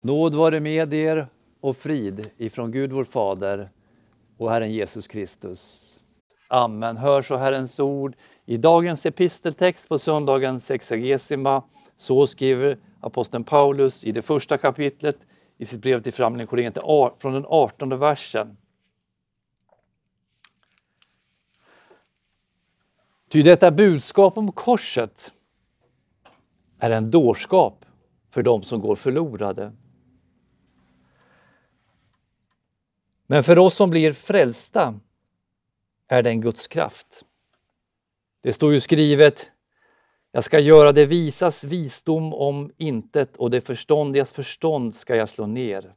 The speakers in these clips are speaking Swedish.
Nåd vare med er och frid ifrån Gud vår Fader och Herren Jesus Kristus. Amen. Hör så Herrens ord i dagens episteltext på söndagens sexagesima. Så skriver aposteln Paulus i det första kapitlet i sitt brev till församlingen från den artonde versen. Ty detta budskap om korset är en dårskap för dem som går förlorade. Men för oss som blir frälsta är det en Guds kraft. Det står ju skrivet jag ska göra det visas visdom om intet och det förståndigas förstånd ska jag slå ner.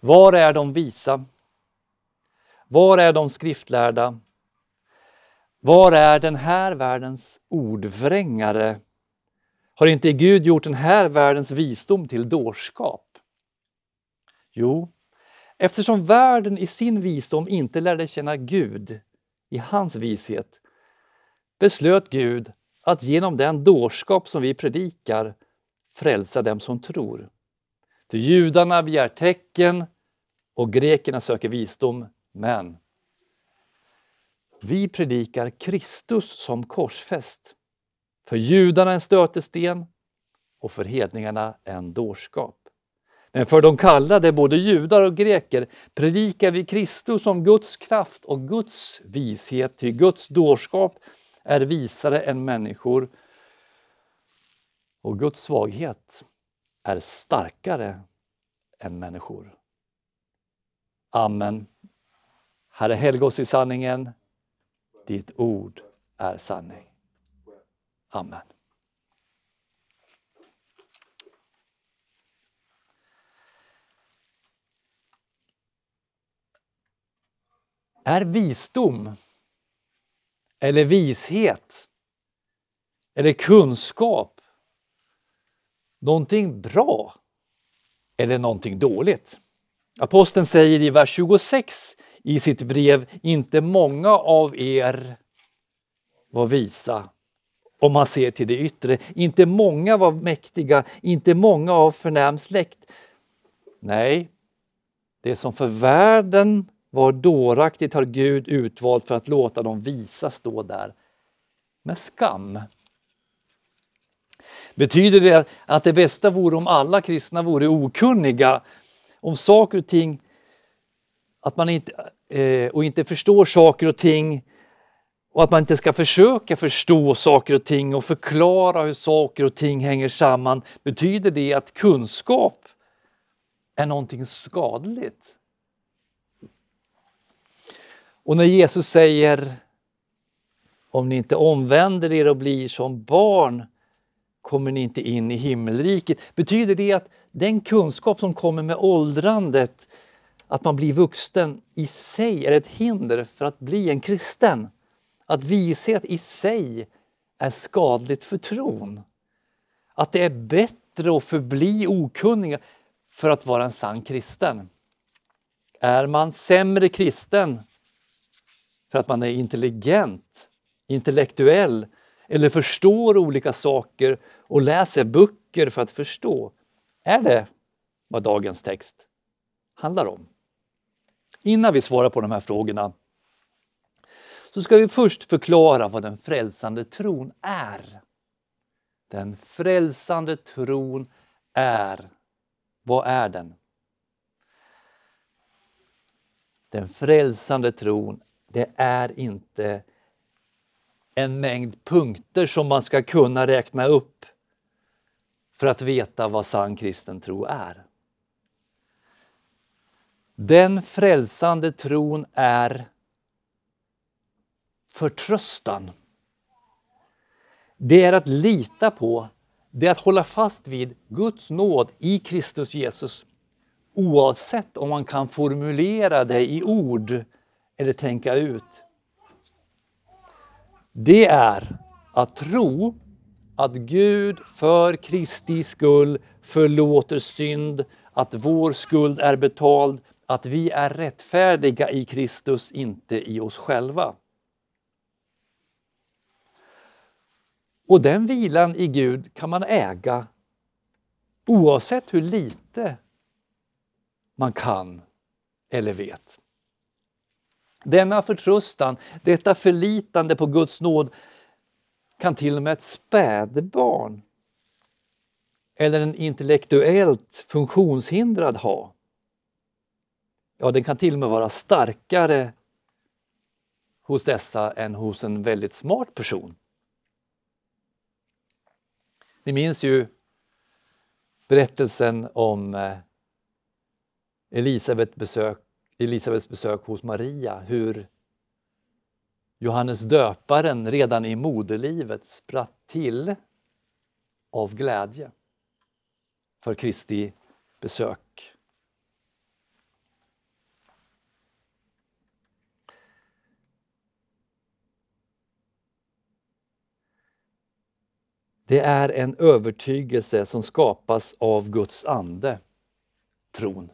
Var är de visa? Var är de skriftlärda? Var är den här världens ordvrängare? Har inte Gud gjort den här världens visdom till dårskap? Jo, eftersom världen i sin visdom inte lärde känna Gud i hans vishet beslöt Gud att genom den dårskap som vi predikar frälsa dem som tror. Till judarna begär tecken och grekerna söker visdom, men vi predikar Kristus som korsfäst. För judarna en stötesten och för hedningarna en dårskap. Men för de kallade, både judar och greker, predikar vi Kristus som Guds kraft och Guds vishet, ty Guds dårskap är visare än människor och Guds svaghet är starkare än människor. Amen. Herre, helga oss i sanningen. Ditt ord är sanning. Amen. Är visdom eller vishet eller kunskap någonting bra eller någonting dåligt? Aposteln säger i vers 26 i sitt brev, inte många av er var visa om man ser till det yttre. Inte många var mäktiga, inte många av förnäm släkt. Nej, det som för världen var dåraktigt har Gud utvalt för att låta dem visa stå där med skam. Betyder det att det bästa vore om alla kristna vore okunniga om saker och ting att man inte, eh, och inte förstår saker och ting och att man inte ska försöka förstå saker och ting och förklara hur saker och ting hänger samman. Betyder det att kunskap är någonting skadligt? Och när Jesus säger om ni inte omvänder er och blir som barn kommer ni inte in i himmelriket. Betyder det att den kunskap som kommer med åldrandet, att man blir vuxen, i sig är ett hinder för att bli en kristen? Att vishet i sig är skadligt för tron? Att det är bättre att förbli okunnig för att vara en sann kristen? Är man sämre kristen för att man är intelligent, intellektuell eller förstår olika saker och läser böcker för att förstå. Är det vad dagens text handlar om? Innan vi svarar på de här frågorna så ska vi först förklara vad den frälsande tron är. Den frälsande tron är, vad är den? Den frälsande tron det är inte en mängd punkter som man ska kunna räkna upp för att veta vad sann kristen tro är. Den frälsande tron är förtröstan. Det är att lita på, det är att hålla fast vid Guds nåd i Kristus Jesus oavsett om man kan formulera det i ord eller tänka ut. Det är att tro att Gud för Kristi skull förlåter synd, att vår skuld är betald, att vi är rättfärdiga i Kristus, inte i oss själva. Och den vilan i Gud kan man äga Oavsett hur lite man kan eller vet. Denna förtröstan, detta förlitande på Guds nåd kan till och med ett spädbarn eller en intellektuellt funktionshindrad ha. Ja, den kan till och med vara starkare hos dessa än hos en väldigt smart person. Ni minns ju berättelsen om eh, Elisabet besök, Elisabets besök hos Maria, hur Johannes döparen redan i moderlivet spratt till av glädje för Kristi besök. Det är en övertygelse som skapas av Guds ande, tron.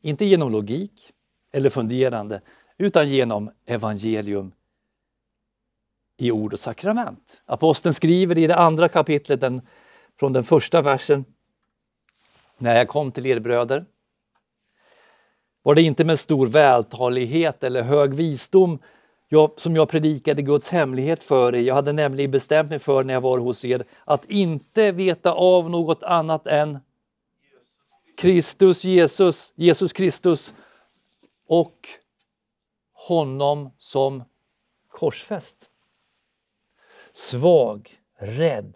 Inte genom logik eller funderande, utan genom evangelium i ord och sakrament. Aposteln skriver i det andra kapitlet den, från den första versen. När jag kom till er bröder var det inte med stor vältalighet eller hög visdom jag, som jag predikade Guds hemlighet för er. Jag hade nämligen bestämt mig för när jag var hos er att inte veta av något annat än Kristus Jesus, Jesus Kristus och honom som korsfäst. Svag, rädd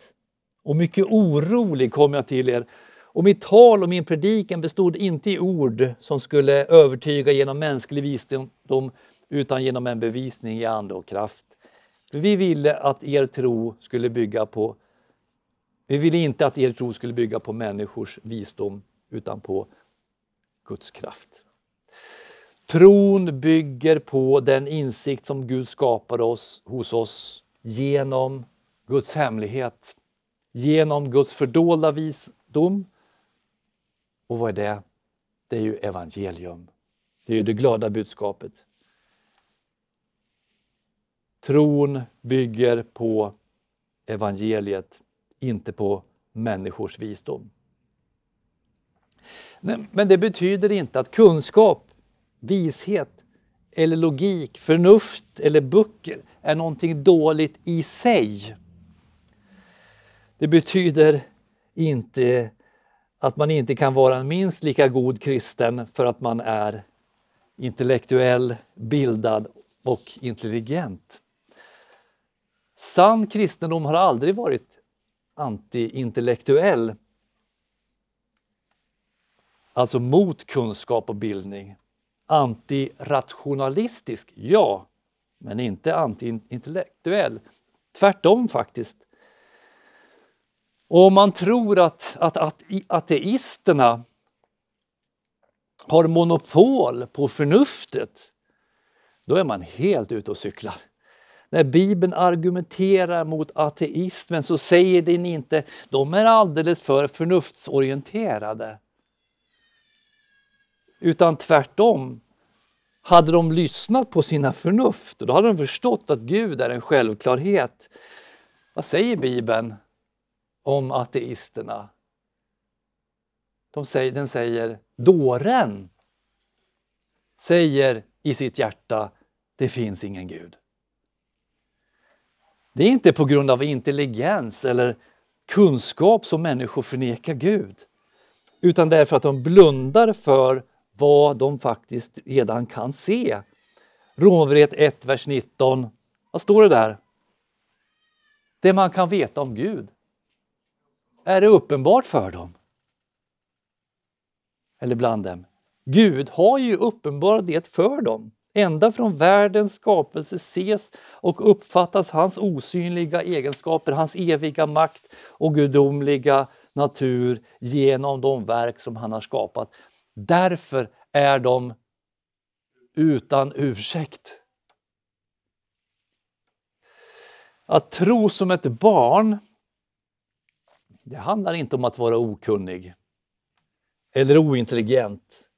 och mycket orolig kom jag till er och mitt tal och min predikan bestod inte i ord som skulle övertyga genom mänsklig visdom utan genom en bevisning i ande och kraft. vi ville att er tro skulle bygga på vi ville inte att er tro skulle bygga på människors visdom utan på Guds kraft. Tron bygger på den insikt som Gud skapade oss, hos oss genom Guds hemlighet, genom Guds fördolda visdom. Och vad är det? Det är ju evangelium. Det är ju det glada budskapet. Tron bygger på evangeliet, inte på människors visdom. Men det betyder inte att kunskap, vishet eller logik, förnuft eller böcker är någonting dåligt i sig. Det betyder inte att man inte kan vara en minst lika god kristen för att man är intellektuell, bildad och intelligent. Sann kristendom har aldrig varit antiintellektuell, alltså mot kunskap och bildning. Antirationalistisk, ja, men inte antiintellektuell. Tvärtom faktiskt. Och om man tror att, att, att ateisterna har monopol på förnuftet, då är man helt ute och cyklar. När Bibeln argumenterar mot ateismen så säger den inte de är alldeles för förnuftsorienterade. Utan tvärtom. Hade de lyssnat på sina förnuft, då hade de förstått att Gud är en självklarhet. Vad säger Bibeln om ateisterna? De säger, den säger, dåren säger i sitt hjärta, det finns ingen Gud. Det är inte på grund av intelligens eller kunskap som människor förnekar Gud, utan därför att de blundar för vad de faktiskt redan kan se. Romarbrevet 1, vers 19. Vad står det där? Det man kan veta om Gud. Är det uppenbart för dem? Eller bland dem? Gud har ju uppenbarat det för dem. Ända från världens skapelse ses och uppfattas hans osynliga egenskaper, hans eviga makt och gudomliga natur genom de verk som han har skapat. Därför är de utan ursäkt. Att tro som ett barn, det handlar inte om att vara okunnig eller ointelligent,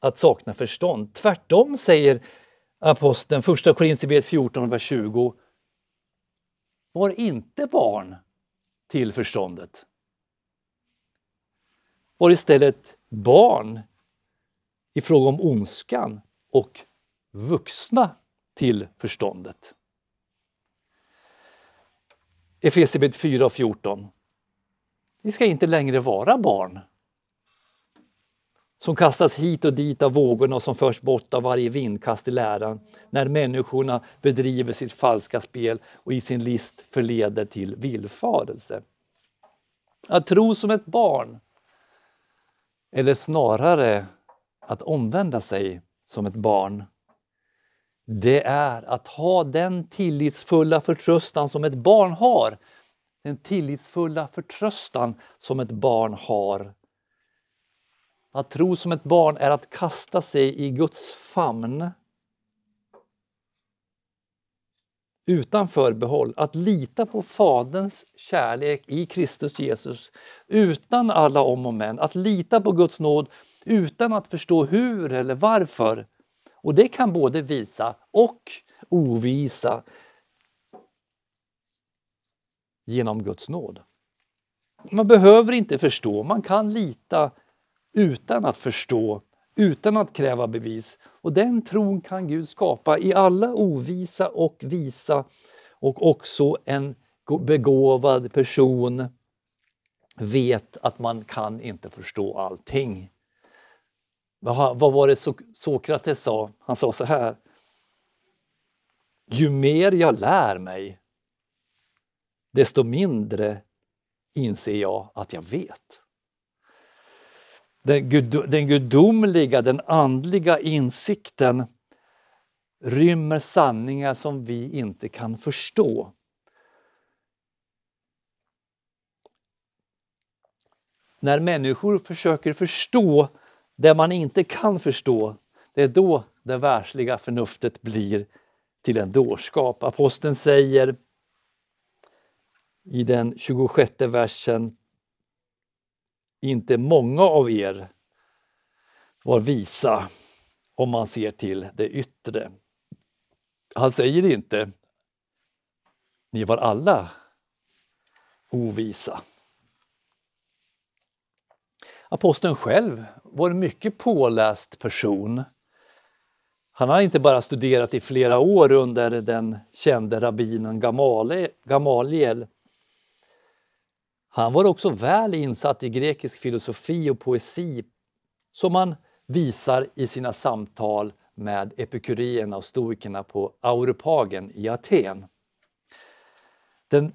att sakna förstånd. Tvärtom säger aposteln, 1 Korinthierbrevet 14, vers 20. Var inte barn till förståndet. var istället barn i fråga om ondskan och vuxna till förståndet. Efesierbrevet 4 och 14. Ni ska inte längre vara barn som kastas hit och dit av vågorna och som förs bort av varje vindkast i läran när människorna bedriver sitt falska spel och i sin list förleder till villfarelse. Att tro som ett barn eller snarare att omvända sig som ett barn det är att ha den tillitsfulla förtröstan som ett barn har. Den tillitsfulla förtröstan som ett barn har. Att tro som ett barn är att kasta sig i Guds famn. Utan förbehåll, att lita på Faderns kärlek i Kristus Jesus utan alla om och men, att lita på Guds nåd utan att förstå hur eller varför. Och det kan både visa och ovisa genom Guds nåd. Man behöver inte förstå, man kan lita utan att förstå, utan att kräva bevis. Och den tron kan Gud skapa i alla ovisa och visa och också en begåvad person vet att man kan inte förstå allting. Vad var det Sokrates sa? Han sa så här. Ju mer jag lär mig, desto mindre inser jag att jag vet. Den, gud, den gudomliga, den andliga insikten rymmer sanningar som vi inte kan förstå. När människor försöker förstå det man inte kan förstå, det är då det världsliga förnuftet blir till en dårskap. Aposteln säger i den 26 versen inte många av er var visa om man ser till det yttre. Han säger inte ni var alla ovisa. Aposteln själv var en mycket påläst person. Han har inte bara studerat i flera år under den kände rabbinen Gamaliel. Han var också väl insatt i grekisk filosofi och poesi som han visar i sina samtal med epikurierna och stoikerna på Auropagen i Aten. Den,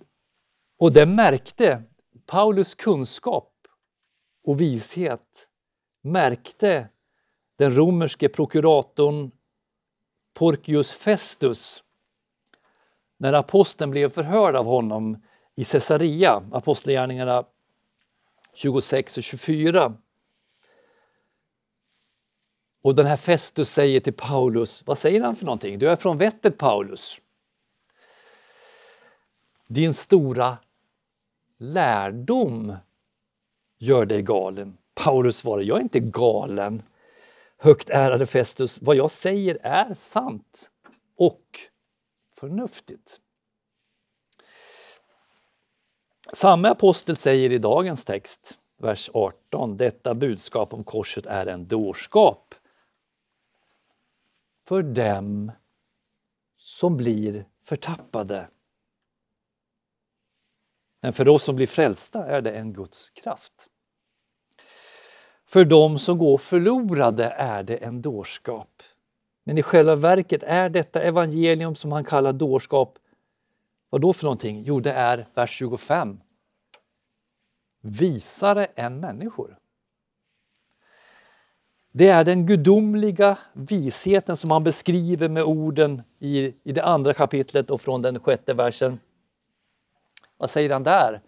och det märkte Paulus kunskap och vishet märkte den romerske prokuratorn Porcius Festus när aposteln blev förhörd av honom i Caesarea, Apostlagärningarna 26 och 24. Och den här Festus säger till Paulus, vad säger han för någonting? Du är från vettet Paulus. Din stora lärdom gör dig galen. Paulus svarar, jag är inte galen. Högt ärade Festus, vad jag säger är sant och förnuftigt. Samma apostel säger i dagens text, vers 18, detta budskap om korset är en dårskap för dem som blir förtappade. Men för oss som blir frälsta är det en Guds kraft. För dem som går förlorade är det en dårskap. Men i själva verket är detta evangelium som han kallar dårskap, vad då för någonting? Jo, det är vers 25. Visare än människor. Det är den gudomliga visheten som han beskriver med orden i, i det andra kapitlet och från den sjätte versen. Vad säger han där?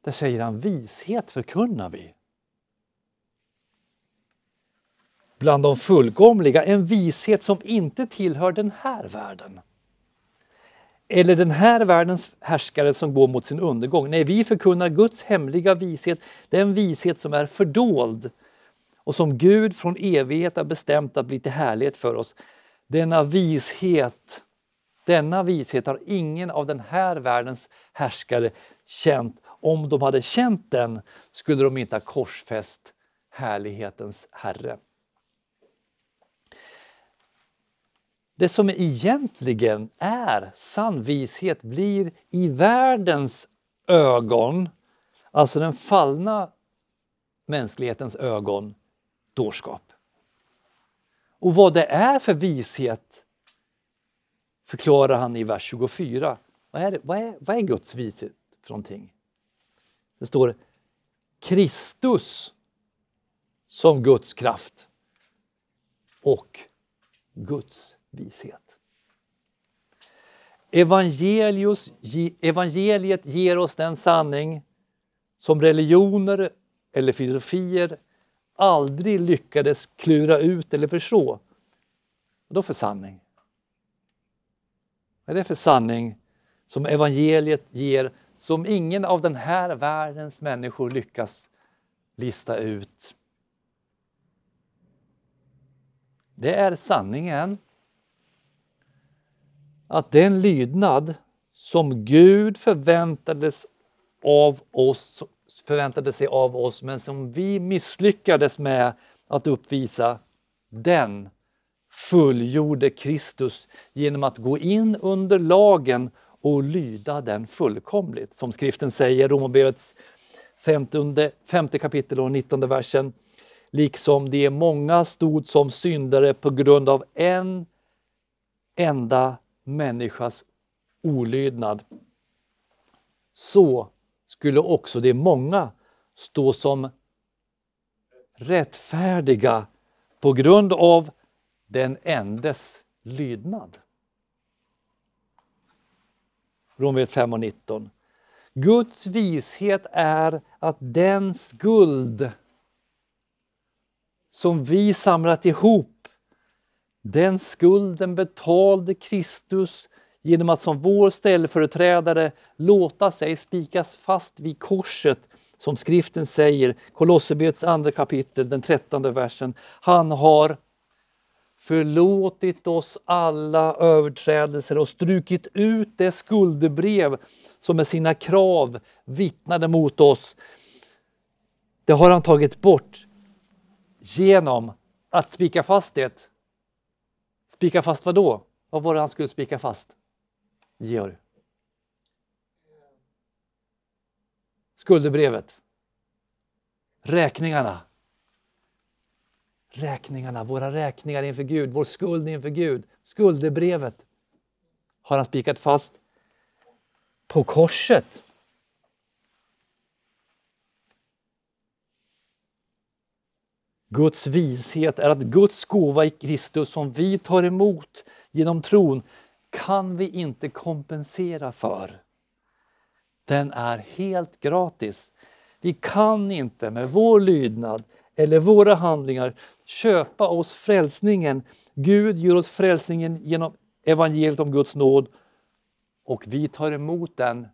Där säger han vishet förkunnar vi. Bland de fullkomliga, en vishet som inte tillhör den här världen. Eller den här världens härskare som går mot sin undergång. Nej, vi förkunnar Guds hemliga vishet, den vishet som är fördold och som Gud från evighet har bestämt att bli till härlighet för oss. Denna vishet denna vishet har ingen av den här världens härskare känt om de hade känt den skulle de inte ha korsfäst härlighetens Herre. Det som egentligen är sann vishet blir i världens ögon, alltså den fallna mänsklighetens ögon, dårskap. Och vad det är för vishet förklarar han i vers 24. Vad är, det, vad är, vad är Guds vishet för någonting? Det står Kristus som Guds kraft och Guds vishet. Evangelius, evangeliet ger oss den sanning som religioner eller filosofier aldrig lyckades klura ut eller förstå. Vad då för sanning? Vad är det för sanning som evangeliet ger som ingen av den här världens människor lyckas lista ut? Det är sanningen att den lydnad som Gud förväntades av oss, förväntade sig av oss men som vi misslyckades med att uppvisa, den fullgjorde Kristus genom att gå in under lagen och lyda den fullkomligt. Som skriften säger, Romarbrevets femte, kapitel och 19 versen. Liksom de många stod som syndare på grund av en enda människas olydnad. Så skulle också de många stå som rättfärdiga på grund av den endes lydnad. Romarbrevet 5 och 19. Guds vishet är att den skuld som vi samlat ihop, den skulden betalade Kristus genom att som vår ställföreträdare låta sig spikas fast vid korset som skriften säger, Kolosserbrevets andra kapitel, den trettonde versen. Han har förlåtit oss alla överträdelser och strukit ut det skuldebrev som med sina krav vittnade mot oss. Det har han tagit bort genom att spika fast det. Spika fast vad då? Vad var det han skulle spika fast? Georg? Skuldebrevet. Räkningarna. Räkningarna, våra räkningar inför Gud, vår skuld inför Gud. Skuldebrevet har han spikat fast på korset. Guds vishet är att Guds gåva i Kristus som vi tar emot genom tron kan vi inte kompensera för. Den är helt gratis. Vi kan inte med vår lydnad eller våra handlingar köpa oss frälsningen. Gud ger oss frälsningen genom evangeliet om Guds nåd och vi tar emot den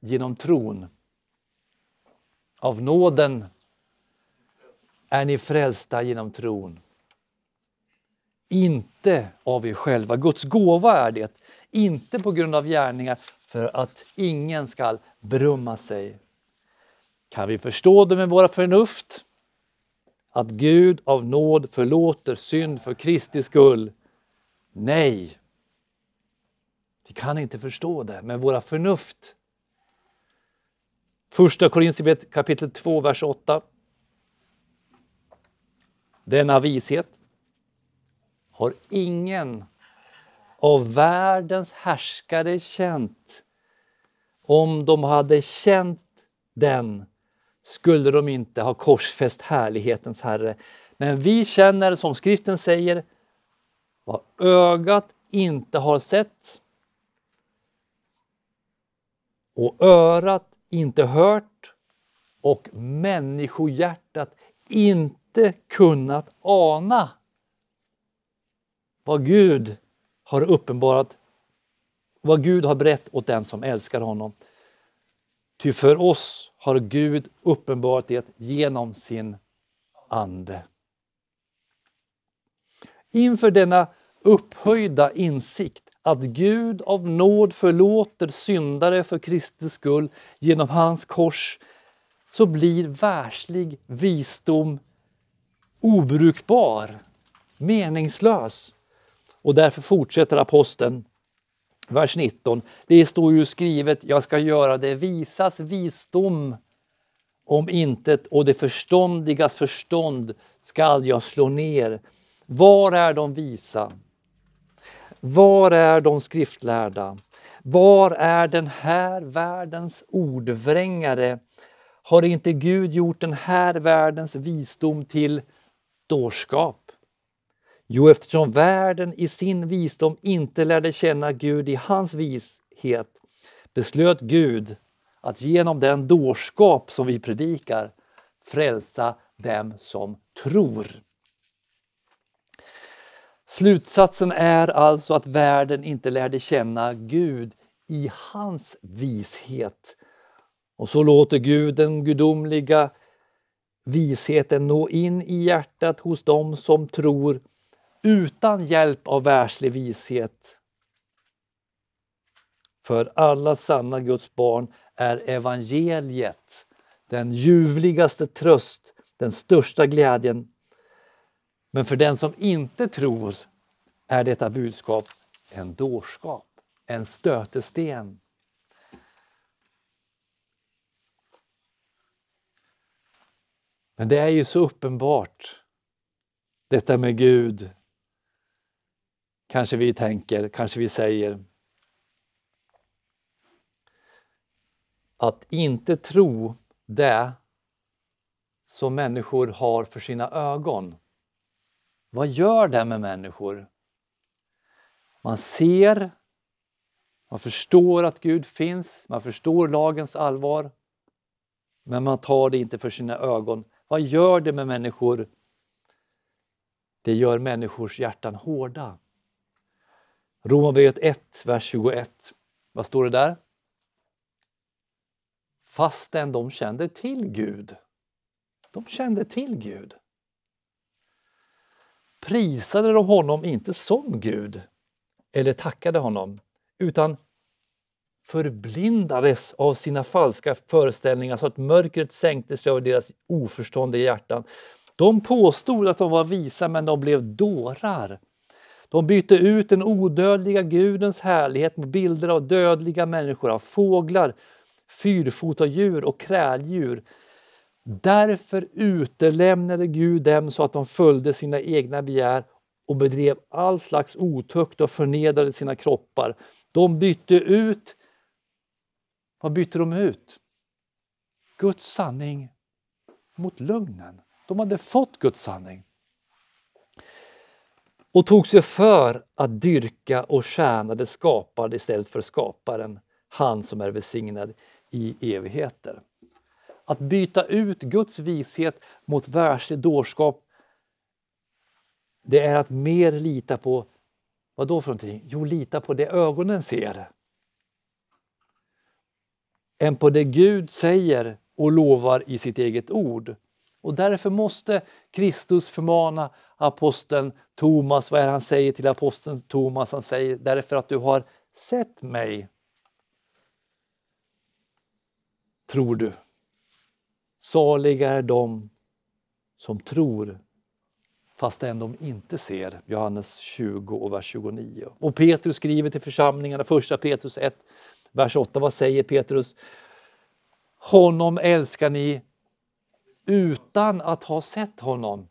genom tron. Av nåden är ni frälsta genom tron. Inte av er själva. Guds gåva är det, inte på grund av gärningar för att ingen skall berömma sig. Kan vi förstå det med våra förnuft? Att Gud av nåd förlåter synd för Kristi skull? Nej. Vi kan inte förstå det med våra förnuft. Första Korinthierbrevet kapitel 2, vers 8. Denna vishet har ingen av världens härskare känt. Om de hade känt den skulle de inte ha korsfäst härlighetens Herre. Men vi känner, som skriften säger, vad ögat inte har sett och örat inte hört och människohjärtat inte inte kunnat ana vad Gud har uppenbarat, vad Gud har berättat åt den som älskar honom. Ty för oss har Gud uppenbarat det genom sin Ande. Inför denna upphöjda insikt att Gud av nåd förlåter syndare för Kristi skull genom hans kors, så blir världslig visdom obrukbar, meningslös. Och därför fortsätter aposteln, vers 19. Det står ju skrivet, jag ska göra det visas visdom om intet och det förståndigas förstånd skall jag slå ner. Var är de visa? Var är de skriftlärda? Var är den här världens ordvrängare? Har inte Gud gjort den här världens visdom till dårskap? Jo, eftersom världen i sin visdom inte lärde känna Gud i hans vishet beslöt Gud att genom den dårskap som vi predikar frälsa dem som tror. Slutsatsen är alltså att världen inte lärde känna Gud i hans vishet. Och så låter Gud den gudomliga visheten nå in i hjärtat hos dem som tror utan hjälp av världslig vishet. För alla sanna Guds barn är evangeliet den ljuvligaste tröst, den största glädjen. Men för den som inte tror är detta budskap en dårskap, en stötesten. Men det är ju så uppenbart, detta med Gud. Kanske vi tänker, kanske vi säger. Att inte tro det som människor har för sina ögon. Vad gör det med människor? Man ser, man förstår att Gud finns, man förstår lagens allvar. Men man tar det inte för sina ögon. Vad gör det med människor? Det gör människors hjärtan hårda. Romarbrevet 1, vers 21. Vad står det där? Fastän de kände till Gud. De kände till Gud. Prisade de honom inte som Gud eller tackade honom utan förblindades av sina falska föreställningar så att mörkret sänkte sig över deras oförståndiga hjärtan. De påstod att de var visa men de blev dårar. De bytte ut den odödliga Gudens härlighet mot bilder av dödliga människor, av fåglar, fyrfotadjur och kräldjur. Därför utelämnade Gud dem så att de följde sina egna begär och bedrev all slags otukt och förnedrade sina kroppar. De bytte ut vad bytte de ut? Guds sanning mot lögnen. De hade fått Guds sanning. Och tog sig för att dyrka och tjäna det skapade istället för skaparen, han som är välsignad i evigheter. Att byta ut Guds vishet mot världslig dårskap det är att mer lita på, vad då för någonting? Jo, lita på det ögonen ser än på det Gud säger och lovar i sitt eget ord. Och därför måste Kristus förmana aposteln Thomas, vad är han säger till aposteln Thomas? Han säger därför att du har sett mig. Tror du. Saliga är de som tror fastän de inte ser. Johannes 20 och vers 29. Och Petrus skriver till församlingarna, första Petrus 1, vers 8, vad säger Petrus? Honom älskar ni utan att ha sett honom.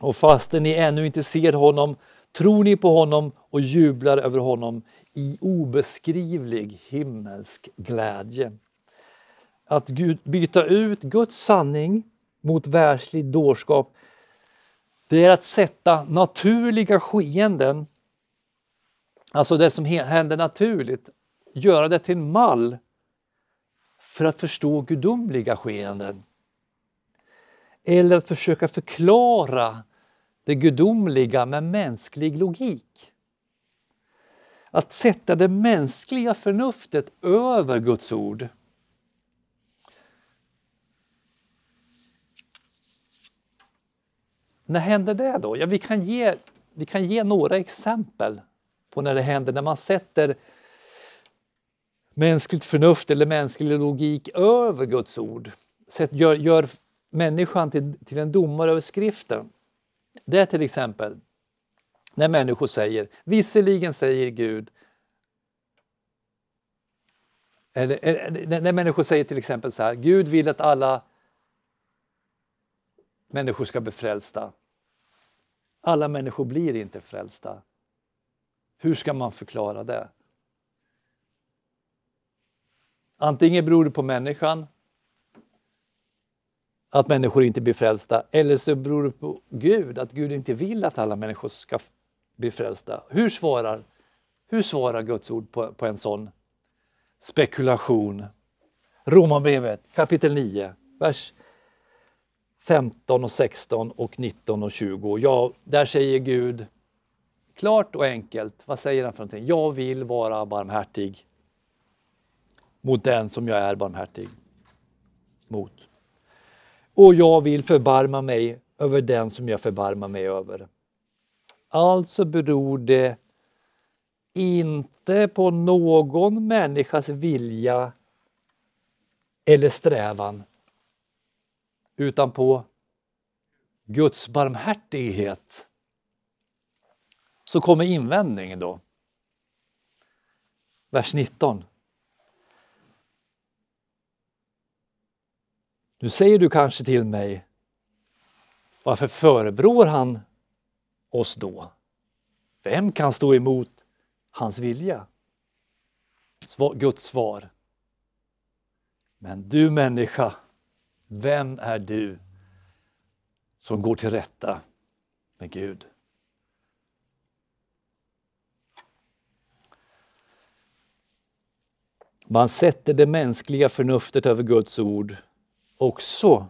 Och fastän ni ännu inte ser honom tror ni på honom och jublar över honom i obeskrivlig himmelsk glädje. Att Gud, byta ut Guds sanning mot världslig dårskap det är att sätta naturliga skeenden, alltså det som händer naturligt, göra det till en mall för att förstå gudomliga skeenden. Eller att försöka förklara det gudomliga med mänsklig logik. Att sätta det mänskliga förnuftet över Guds ord. När händer det då? Ja, vi, kan ge, vi kan ge några exempel på när det händer när man sätter mänskligt förnuft eller mänsklig logik över Guds ord. Gör, gör människan till, till en domare över skriften. Det är till exempel när människor säger, visserligen säger Gud, eller, eller, när människor säger till exempel så här, Gud vill att alla människor ska bli frälsta. Alla människor blir inte frälsta. Hur ska man förklara det? Antingen beror det på människan, att människor inte blir frälsta, eller så beror det på Gud, att Gud inte vill att alla människor ska bli frälsta. Hur svarar, hur svarar Guds ord på, på en sån spekulation? Romarbrevet kapitel 9, vers 15 och 16 och 19 och 20. Ja, där säger Gud klart och enkelt, vad säger han för någonting? Jag vill vara barmhärtig mot den som jag är barmhärtig mot. Och jag vill förbarma mig över den som jag förbarmar mig över. Alltså beror det inte på någon människas vilja eller strävan utan på Guds barmhärtighet. Så kommer invändningen då. Vers 19. Nu säger du kanske till mig, varför förebrår han oss då? Vem kan stå emot hans vilja? Guds svar. Men du människa, vem är du som går till rätta med Gud? Man sätter det mänskliga förnuftet över Guds ord också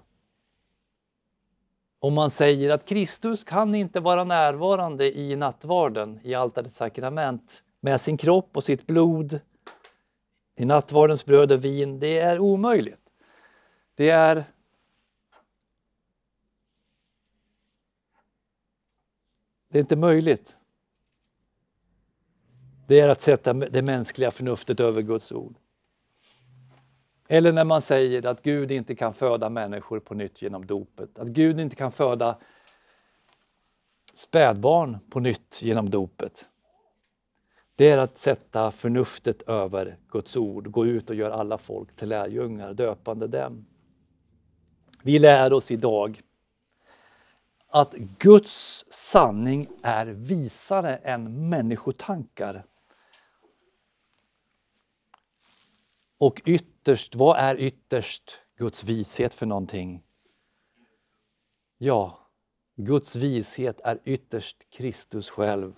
om man säger att Kristus kan inte vara närvarande i nattvarden, i altarets sakrament, med sin kropp och sitt blod, i nattvardens bröd och vin, det är omöjligt. Det är Det är inte möjligt. Det är att sätta det mänskliga förnuftet över Guds ord. Eller när man säger att Gud inte kan föda människor på nytt genom dopet. Att Gud inte kan föda spädbarn på nytt genom dopet. Det är att sätta förnuftet över Guds ord, gå ut och göra alla folk till lärjungar, döpande dem. Vi lär oss idag att Guds sanning är visare än människotankar. Och ytterst, vad är ytterst Guds vishet för någonting? Ja, Guds vishet är ytterst Kristus själv.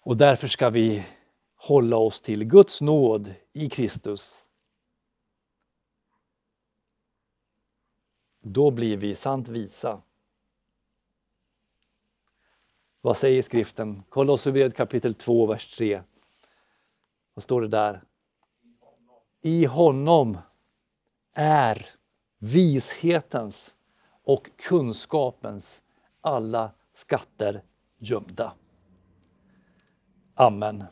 Och därför ska vi hålla oss till Guds nåd i Kristus. Då blir vi sant visa. Vad säger skriften? Kolosserbrevet kapitel 2, vers 3. Vad står det där? I honom är vishetens och kunskapens alla skatter gömda. Amen.